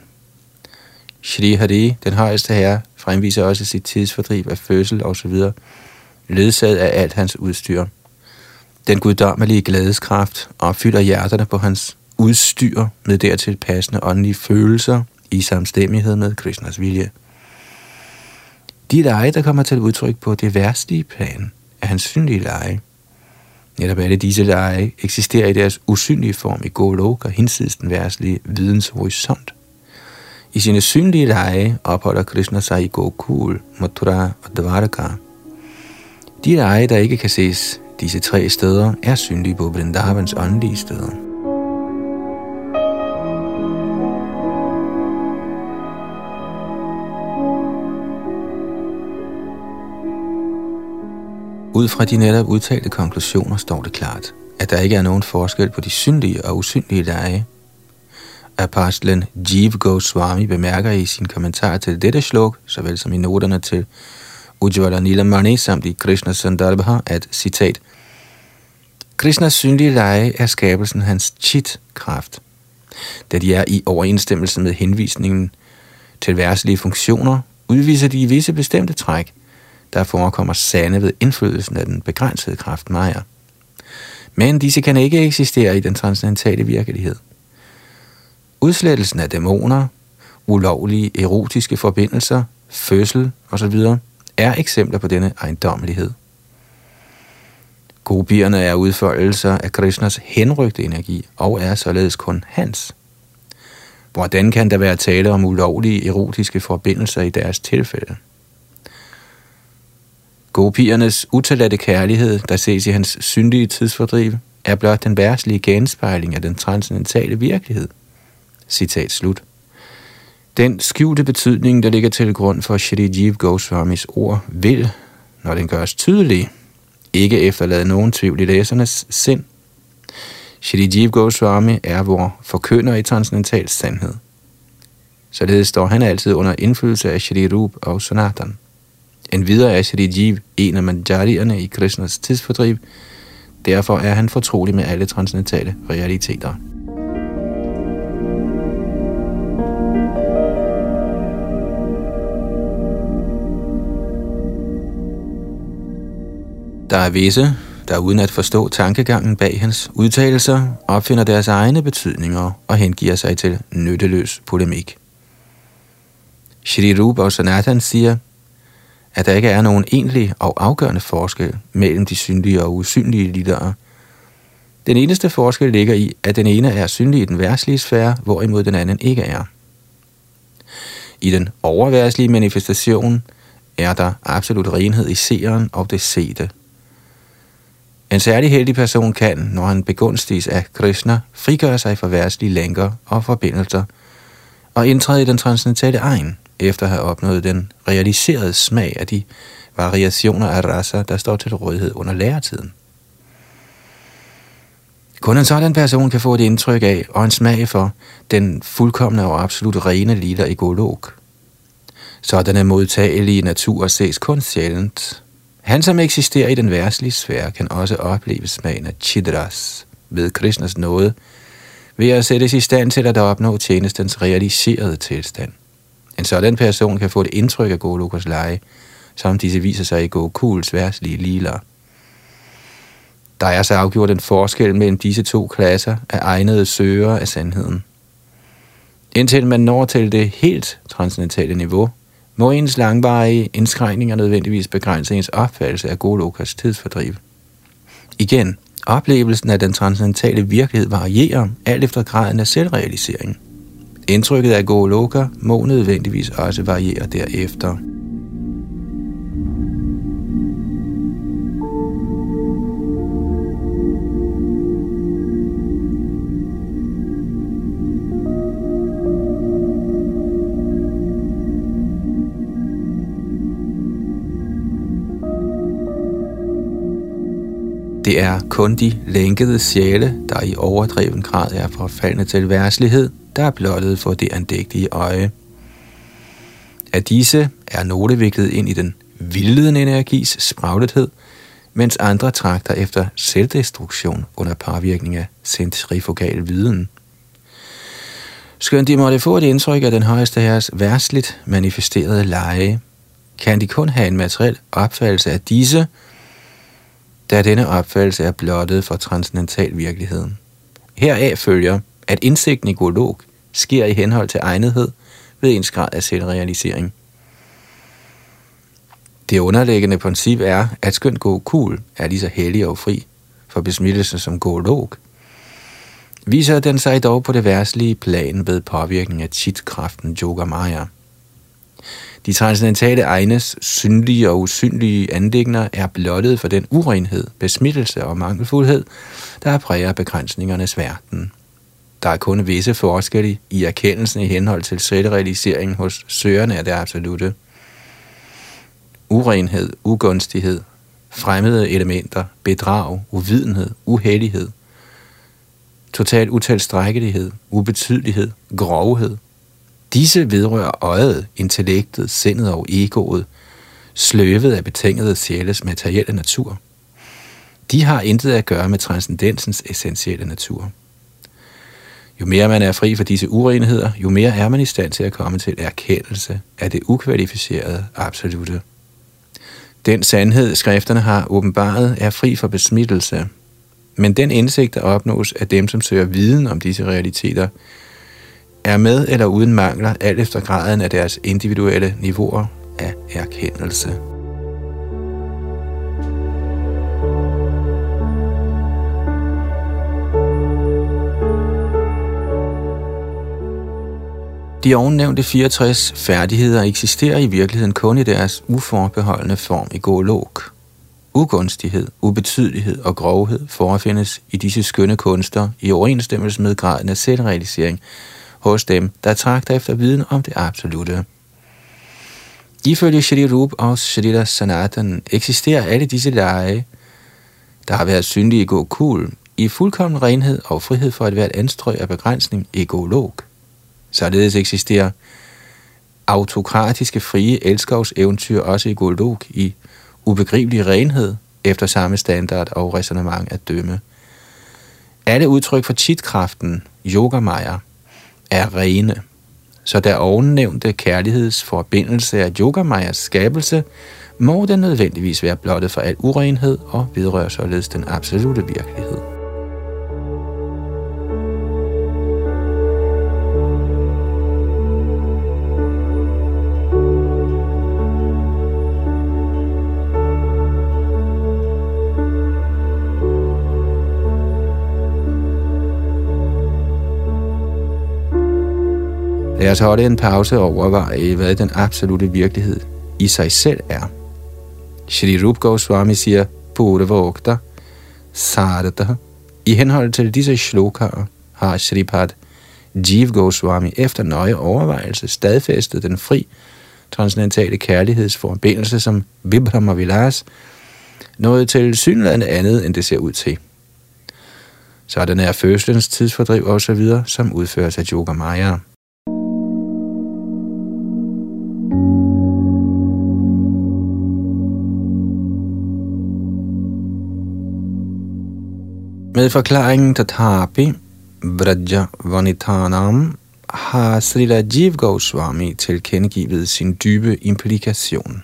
Shri Hari, den højeste herre, fremviser også sit tidsfordriv af fødsel osv., ledsaget af alt hans udstyr. Den guddommelige glædeskraft opfylder hjerterne på hans udstyr med dertil passende åndelige følelser i samstemmighed med Krishnas vilje. De lege, der kommer til udtryk på det værstlige plan, er hans synlige lege. Netop alle disse lege eksisterer i deres usynlige form i Goloka, hinsides den værtslige videnshorisont. I sine synlige lege opholder Krishna sig i Gokul, Mathura og Dvaraka. De lege, der ikke kan ses disse tre steder, er synlige på Vrindavans åndelige steder. Ud fra de netop udtalte konklusioner står det klart, at der ikke er nogen forskel på de synlige og usynlige lege. Apostlen Jeev Goswami bemærker i sin kommentar til dette sluk, såvel som i noterne til Ujjvala Nilamani samt i Krishna Sandarbha, at citat, Krishnas synlige lege er skabelsen hans chit-kraft, da de er i overensstemmelse med henvisningen til værtslige funktioner, udviser de visse bestemte træk – der forekommer sande ved indflydelsen af den begrænsede kraft Maja. Men disse kan ikke eksistere i den transcendentale virkelighed. Udslettelsen af dæmoner, ulovlige erotiske forbindelser, fødsel osv. er eksempler på denne ejendommelighed. Gopierne er udfoldelser af Krishnas henrygte energi og er således kun hans. Hvordan kan der være tale om ulovlige erotiske forbindelser i deres tilfælde? Gopiernes utilladte kærlighed, der ses i hans syndige tidsfordriv, er blot den værtslige genspejling af den transcendentale virkelighed. Citat slut. Den skjulte betydning, der ligger til grund for Shri Jeev Goswamis ord, vil, når den gøres tydelig, ikke efterlade nogen tvivl i læsernes sind. Shri Jeev Goswami er vor forkynder i transcendental sandhed. Således står han altid under indflydelse af Shri Rup og Sanatan. En videre er Shri Jeev en af manjarierne i Krishnas tidsfordriv. Derfor er han fortrolig med alle transcendentale realiteter. Der er visse, der uden at forstå tankegangen bag hans udtalelser, opfinder deres egne betydninger og hengiver sig til nytteløs polemik. Shri Rupa og Sanatan siger, at der ikke er nogen egentlig og afgørende forskel mellem de synlige og usynlige lidere. Den eneste forskel ligger i, at den ene er synlig i den værslige sfære, hvorimod den anden ikke er. I den overværslige manifestation er der absolut renhed i seeren og det sete. En særlig heldig person kan, når han begunstiges af Krishna, frigøre sig fra værslige lænker og forbindelser og indtræde i den transcendentale egen, efter at have opnået den realiserede smag af de variationer af rasa, der står til rådighed under læretiden. Kun en sådan person kan få et indtryk af og en smag for den fuldkommende og absolut rene lille egolog. Sådanne modtagelige natur ses kun sjældent. Han, som eksisterer i den værtslige sfære, kan også opleve smagen af chidras ved Krishnas nåde, ved at sættes i stand til at opnå tjenestens realiserede tilstand. En sådan person kan få et indtryk af Golokas leje, som disse viser sig i Gokuls værtslige liler. Der er så afgjort en forskel mellem disse to klasser af egnede søgere af sandheden. Indtil man når til det helt transcendentale niveau, må ens langvarige indskrænkninger nødvendigvis begrænse ens opfattelse af Golokas tidsfordriv. Igen, oplevelsen af den transcendentale virkelighed varierer alt efter graden af selvrealisering. Indtrykket af Goloka må nødvendigvis også variere derefter. Det er kun de lænkede sjæle, der i overdreven grad er forfaldne til værslighed, der er blottet for det andægtige øje. Af disse er nogle viklet ind i den vildede energis spraglethed, mens andre trakter efter selvdestruktion under parvirkning af centrifugal viden. Skønt de måtte få et indtryk af den højeste herres værsligt manifesterede leje, kan de kun have en materiel opfattelse af disse, da denne opfattelse er blottet for transcendental virkeligheden. Heraf følger, at indsigten i golog sker i henhold til egnethed ved ens grad af selvrealisering. Det underliggende princip er, at skønt Gokul er lige så hellig og fri for besmittelse som golog, viser den sig dog på det værtslige plan ved påvirkning af chitkraften Yoga Yogamaya. De transcendentale egnes synlige og usynlige anlægner er blottet for den urenhed, besmittelse og mangelfuldhed, der præger begrænsningernes verden. Der er kun visse forskelle i erkendelsen i henhold til selvrealiseringen hos søgerne af det absolute. Urenhed, ugunstighed, fremmede elementer, bedrag, uvidenhed, uheldighed, total utilstrækkelighed, ubetydelighed, grovhed, Disse vedrører øjet, intellektet, sindet og egoet, sløvet af betingede sjæles materielle natur. De har intet at gøre med transcendensens essentielle natur. Jo mere man er fri for disse urenheder, jo mere er man i stand til at komme til erkendelse af det ukvalificerede absolute. Den sandhed, skrifterne har åbenbaret, er fri for besmittelse, men den indsigt, der opnås af dem, som søger viden om disse realiteter, er med eller uden mangler, alt efter graden af deres individuelle niveauer af erkendelse. De ovennævnte 64 færdigheder eksisterer i virkeligheden kun i deres uforbeholdende form i golog. Ugunstighed, ubetydelighed og grovhed forefindes i disse skønne kunster i overensstemmelse med graden af selvrealisering, hos dem, der trakter efter viden om det absolute. Ifølge Shri Rup og Shri Sanatan eksisterer alle disse lege, der har været synlige i Gokul, i fuldkommen renhed og frihed for at være anstrøg af begrænsning egolog. Således eksisterer autokratiske frie elskovs eventyr også i Golog i ubegribelig renhed efter samme standard og resonemang at dømme. Alle udtryk for chitkraften, yogamaya, er rene. Så der ovennævnte kærlighedsforbindelse af Yogamayas skabelse, må den nødvendigvis være blottet for al urenhed og vedrører således den absolute virkelighed. Lad os holde en pause og overveje, hvad den absolute virkelighed i sig selv er. Shri Rup Goswami siger, Purvokta, Sarada. I henhold til disse shlokaer har Shripad Jeev Goswami efter nøje overvejelse stadfæstede den fri transcendentale kærlighedsforbindelse som Vibhrama Vilas, noget til synligheden andet, end det ser ud til. Sådan er fødselens tidsfordriv og så videre, som udføres af Yoga Maya. Med forklaringen Tathapi, Vraja Vanitanam, har Srila Jiv Goswami tilkendegivet sin dybe implikation.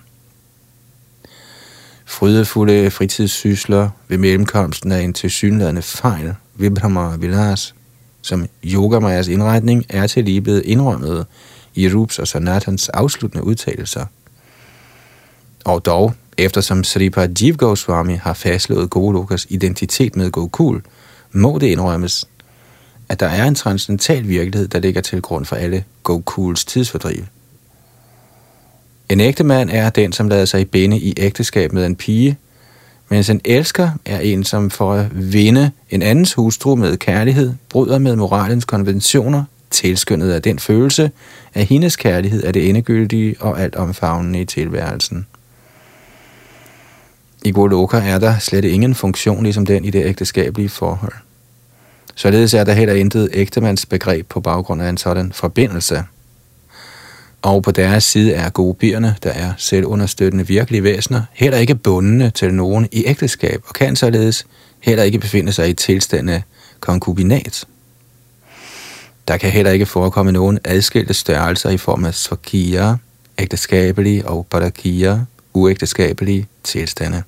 Frydefulde fritidssysler ved mellemkomsten af en tilsyneladende fejl, Vibhrama Vilas, som Yogamayas indretning er til lige blevet indrømmet i Rups og Sanatans afsluttende udtalelser. Og dog, eftersom Sripa Jiv Goswami har fastslået Golokas identitet med Gokul, må det indrømmes, at der er en transcendental virkelighed, der ligger til grund for alle Gokuls tidsfordriv. En ægte mand er den, som lader sig binde i ægteskab med en pige, mens en elsker er en, som for at vinde en andens hustru med kærlighed, bryder med moralens konventioner, tilskyndet af den følelse, at hendes kærlighed er det endegyldige og alt omfavnende i tilværelsen. I Goloka er der slet ingen funktion ligesom den i det ægteskabelige forhold. Således er der heller intet ægtemandsbegreb på baggrund af en sådan forbindelse. Og på deres side er gobierne, der er selvunderstøttende virkelige væsener, heller ikke bundne til nogen i ægteskab, og kan således heller ikke befinde sig i tilstande konkubinat. Der kan heller ikke forekomme nogen adskilte størrelser i form af svakia, ægteskabelige og parakia, uægteskabelige tilstande.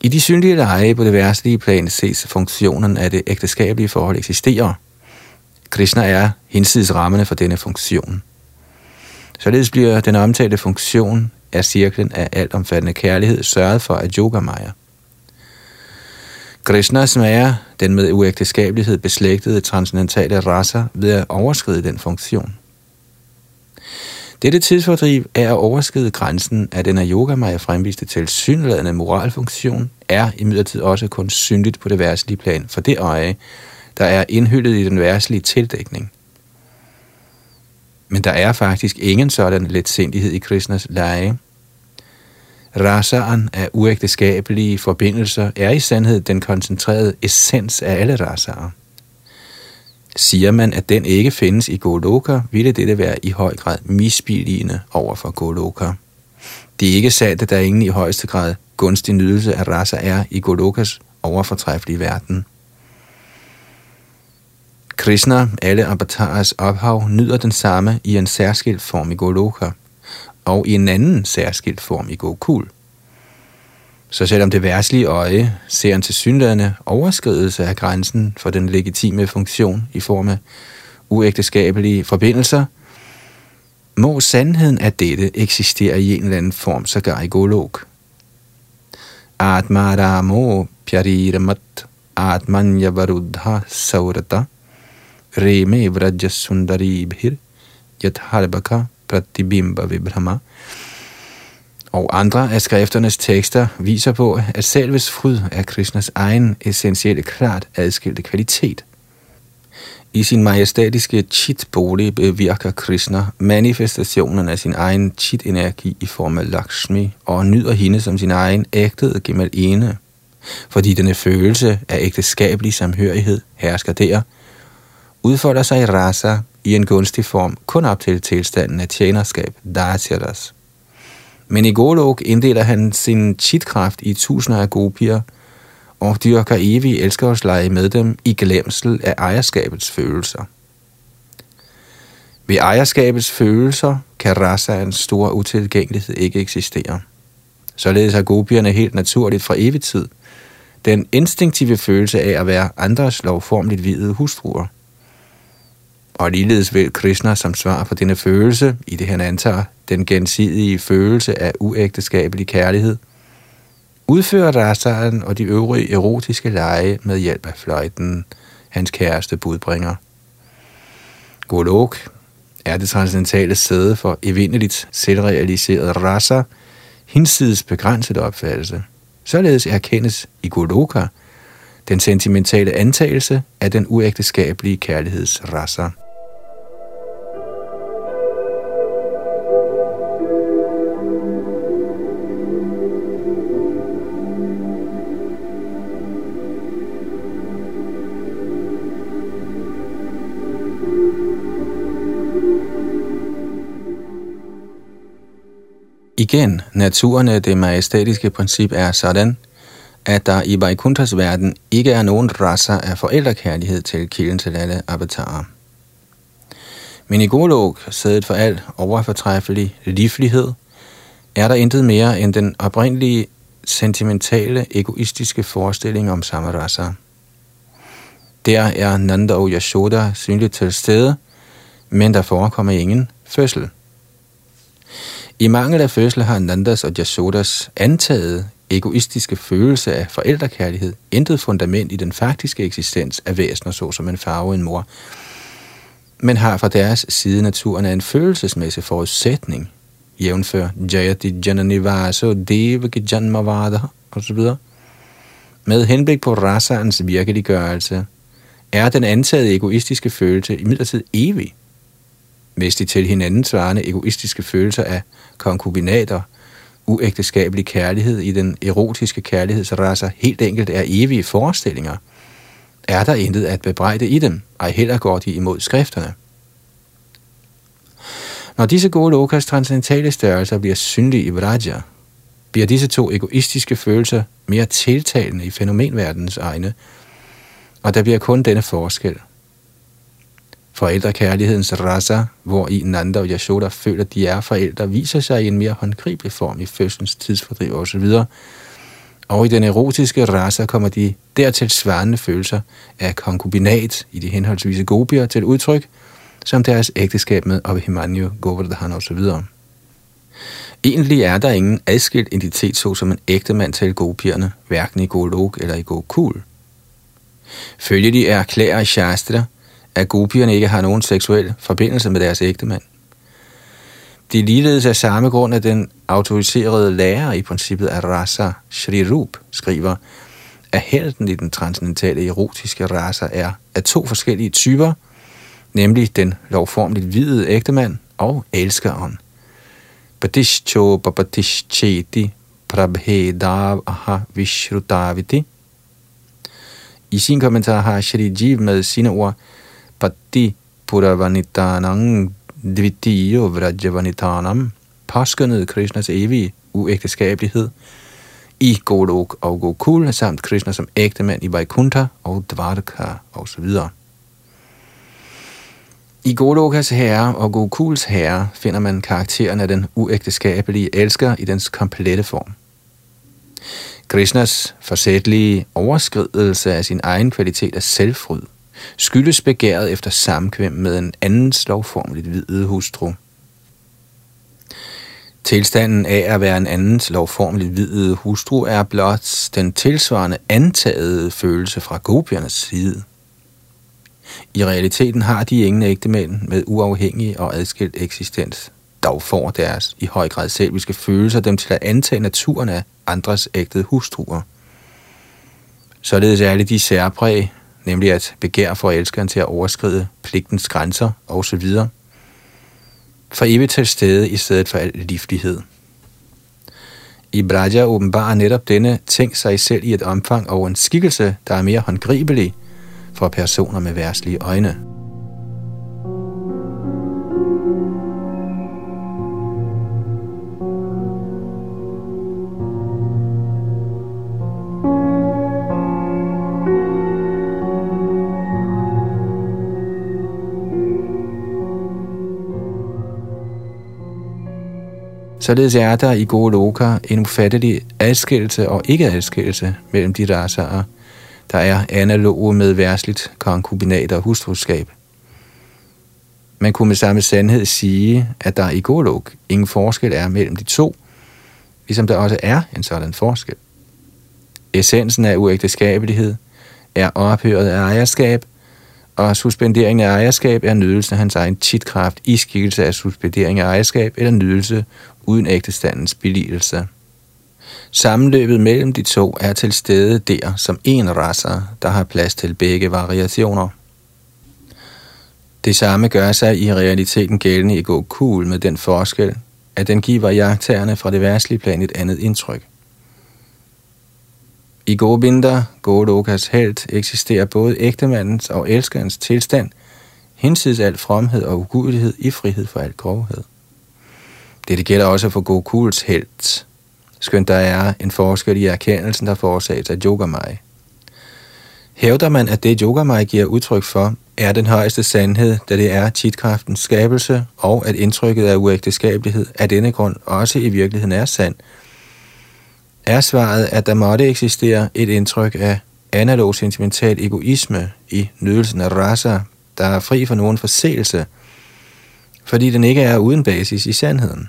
I de synlige lege på det værtslige plan ses funktionen af det ægteskabelige forhold eksisterer. Krishna er hinsides rammerne for denne funktion. Således bliver den omtalte funktion af cirklen af altomfattende kærlighed sørget for af Yogamaya. Krishna smager den med uægteskabelighed beslægtede transcendentale raser ved at overskride den funktion. Dette tidsfordriv er at overskride grænsen af den af Yogamaya fremviste til synladende moralfunktion, er imidlertid også kun synligt på det værtslige plan for det øje, der er indhyllet i den værtslige tildækning. Men der er faktisk ingen sådan letsindighed i Krishnas leje. Rasaren af uægteskabelige forbindelser er i sandhed den koncentrerede essens af alle rasarer. Siger man, at den ikke findes i Goloka, ville dette være i høj grad misbilligende over for Goloka. Det er ikke sandt, at der ingen i højeste grad gunstig nydelse af rasa er i Golokas overfortræffelige verden. Krishna, alle avatars ophav, nyder den samme i en særskilt form i Goloka, og i en anden særskilt form i Gokul. Så selvom det værtslige øje ser en tilsyneladende overskridelse af grænsen for den legitime funktion i form af uægteskabelige forbindelser, må sandheden af dette eksistere i en eller anden form, sågar i Golok. Atmaramo pyariramat atmanya varudha saurata reme vraja sundari bhir yatharbaka pratibimba vibhrama og andre af skrifternes tekster viser på, at selves fryd er Krishnas egen essentielle klart adskilte kvalitet. I sin majestætiske chit-bolig bevirker Krishna manifestationen af sin egen chit-energi i form af Lakshmi og nyder hende som sin egen ægtede ene. Fordi denne følelse af ægteskabelig samhørighed hersker der, udfolder sig i rasa i en gunstig form kun op til tilstanden af tjenerskab, Daciaras. Men i Golok inddeler han sin chitkraft i tusinder af gopier, og dyrker evig elskersleje med dem i glemsel af ejerskabets følelser. Ved ejerskabets følelser kan rasaens store utilgængelighed ikke eksistere. Således har gopierne helt naturligt fra evig tid den instinktive følelse af at være andres lovformligt videde hustruer – og ligeledes vil Krishna som svar på denne følelse, i det han antager den gensidige følelse af uægteskabelig kærlighed, udfører rasaren og de øvrige erotiske lege med hjælp af fløjten, hans kæreste budbringer. Golok er det transcendentale sæde for evindeligt selvrealiseret rasa, hinsides begrænset opfattelse. Således erkendes i Goloka den sentimentale antagelse af den uægteskabelige kærlighedsrasser. Igen, naturen af det majestætiske princip er sådan, at der i Vaikunthas verden ikke er nogen rasser af forældrekærlighed til kilden til alle avatarer. Men i Golok, sædet for al overfortræffelig livlighed, er der intet mere end den oprindelige, sentimentale, egoistiske forestilling om samme rasser. Der er Nanda og Yashoda synligt til stede, men der forekommer ingen fødsel. I mangel af fødsel har Nandas og Jasodas antaget egoistiske følelse af forældrekærlighed intet fundament i den faktiske eksistens af væsener, såsom en far og en mor, men har fra deres side naturen af en følelsesmæssig forudsætning, jævnfør Jayati Jananivaso Devaki Janmavada osv. Med henblik på rasaens virkeliggørelse, er den antaget egoistiske følelse imidlertid evig, hvis de til hinanden svarende egoistiske følelser af konkubinater, uægteskabelig kærlighed i den erotiske kærlighedsrasse helt enkelt er evige forestillinger, er der intet at bebrejde i dem, ej heller går de imod skrifterne. Når disse gode lokas transcendentale størrelser bliver synlige i Vraja, bliver disse to egoistiske følelser mere tiltalende i fænomenverdenens egne, og der bliver kun denne forskel – Forældrekærlighedens rasa, hvor i Nanda og Yashoda føler, at de er forældre, viser sig i en mere håndgribelig form i fødselens tidsfordriv osv. Og i den erotiske rasa kommer de dertil svarende følelser af konkubinat i de henholdsvise gopier til udtryk, som deres ægteskab med Abhimanyu, Govardhan osv. Egentlig er der ingen adskilt identitet såsom en ægte mand til gopierne, hverken i Golok eller i Gokul. Følge de erklærer Shastra, at gopierne ikke har nogen seksuel forbindelse med deres ægtemand. De ligeledes af samme grund, at den autoriserede lærer i princippet af rasa, Shri Rup, skriver, at helten i den transcendentale erotiske rasa er af to forskellige typer, nemlig den lovformeligt hvide ægtemand og elskeren. Patishcho Babadishcheti prabhedav aha vishrutaviti. I sin kommentar har Shri Jiv med sine ord patti puravanitanang dvitiyo vrajavanitanam påskyndede Krishnas evige uægteskabelighed i Golok og Gokul, samt Krishna som ægtemand i Vaikuntha og Dvarka osv. I Golokas herre og Gokuls herre finder man karakteren af den uægteskabelige elsker i dens komplette form. Krishnas forsætlige overskridelse af sin egen kvalitet af selvfryd – skyldes begæret efter samkvem med en andens lovformligt hvide hustru. Tilstanden af at være en andens lovformeligt hvide hustru er blot den tilsvarende antagede følelse fra gopiernes side. I realiteten har de ingen ægtemænd med uafhængig og adskilt eksistens. Dog får deres i høj grad selviske følelser dem til at antage naturen af andres ægtede hustruer. Således er alle de særpræg, nemlig at begær for elskeren til at overskride pligtens grænser osv., for evigt til stede i stedet for al livlighed. I Braja åbenbarer netop denne ting sig selv i et omfang og en skikkelse, der er mere håndgribelig for personer med værslige øjne. Således er der i gode loka en ufattelig adskillelse og ikke-adskillelse mellem de rasaer, der er analoge med værsligt konkubinat og hustruskab. Man kunne med samme sandhed sige, at der i Golok ingen forskel er mellem de to, ligesom der også er en sådan forskel. Essensen af uægteskabelighed er ophøret af ejerskab, og suspenderingen af ejerskab er nydelsen af hans egen titkraft i skikkelse af suspendering af ejerskab eller nydelse uden ægtestandens billigelse. Sammenløbet mellem de to er til stede der som en rasser, der har plads til begge variationer. Det samme gør sig i realiteten gældende i Gokul med den forskel, at den giver jagttagerne fra det værtslige plan et andet indtryk. I Govinda, Godokas held, eksisterer både ægtemandens og elskerens tilstand, hinsides al fromhed og ugudelighed i frihed for al grovhed. Dette gælder også for Gokuls held, skønt der er en forskel i erkendelsen, der forårsages af yogamai. Hævder man, at det yogamai giver udtryk for, er den højeste sandhed, da det er chitkraftens skabelse, og at indtrykket af uægteskabelighed af denne grund også i virkeligheden er sand, er svaret, at der måtte eksistere et indtryk af analog sentimental egoisme i nydelsen af rasa, der er fri for nogen forseelse, fordi den ikke er uden basis i sandheden.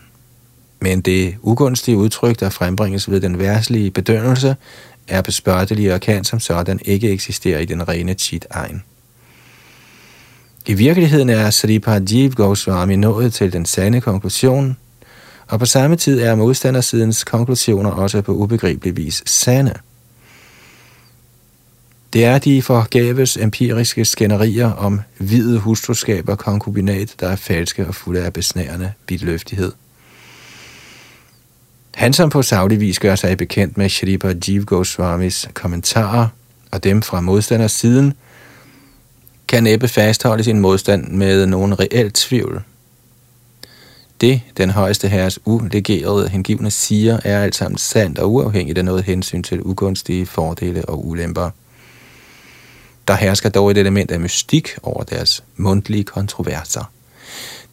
Men det ugunstige udtryk, der frembringes ved den værslige bedømmelse, er bespørtelige og kan som sådan ikke eksistere i den rene chit-egen. I virkeligheden er Sripajiv Goswami nået til den sande konklusion, og på samme tid er modstandersidens konklusioner også på ubegribelig vis sande. Det er de forgaves empiriske skænderier om hvide hustruskab og konkubinat, der er falske og fulde af besnærende vidløftighed. Han som på savlig vis gør sig bekendt med Shripa Jeev Goswamis kommentarer og dem fra modstanders siden, kan næppe fastholde sin modstand med nogen reel tvivl. Det, den højeste herres ulegerede hengivne siger, er alt sammen sandt og uafhængigt af noget hensyn til ugunstige fordele og ulemper. Der hersker dog et element af mystik over deres mundtlige kontroverser.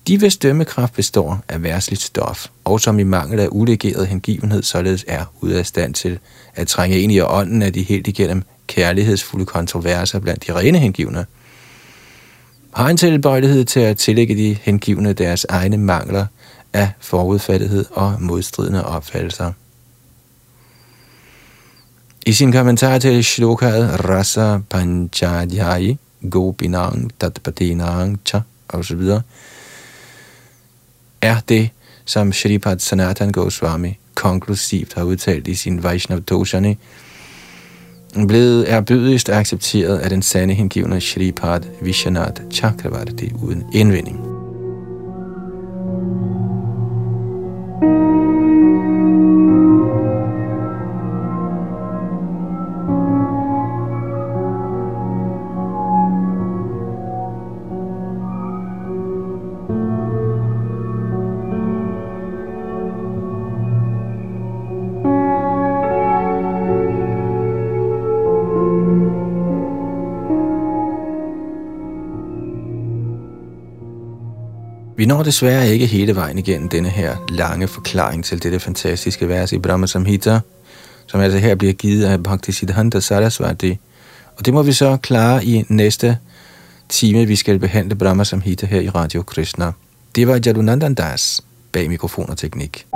De hvis dømmekraft består af værsligt stof, og som i mangel af ulegeret hengivenhed således er ude af stand til at trænge ind i ånden af de helt igennem kærlighedsfulde kontroverser blandt de rene hengivne, har en tilbøjelighed til at tillægge de hengivne deres egne mangler af forudfattighed og modstridende opfattelser. I sin kommentar til shlokaet Rasa Panchadhyayi, Gopinang Tatpatinang Cha osv., er det, som Shripad Sanatan Goswami konklusivt har udtalt i sin Vaishnav Doshani, blevet erbødigst accepteret af den sande hengivne Shripad Vishwanath Chakravarti uden indvending. Vi når desværre ikke hele vejen igennem denne her lange forklaring til dette fantastiske vers i Brahma Samhita, som altså her bliver givet af Bhaktisiddhanta Sarasvati. Og det må vi så klare i næste time, vi skal behandle Brahma Samhita her i Radio Krishna. Det var Jadunandandas bag mikrofon og teknik.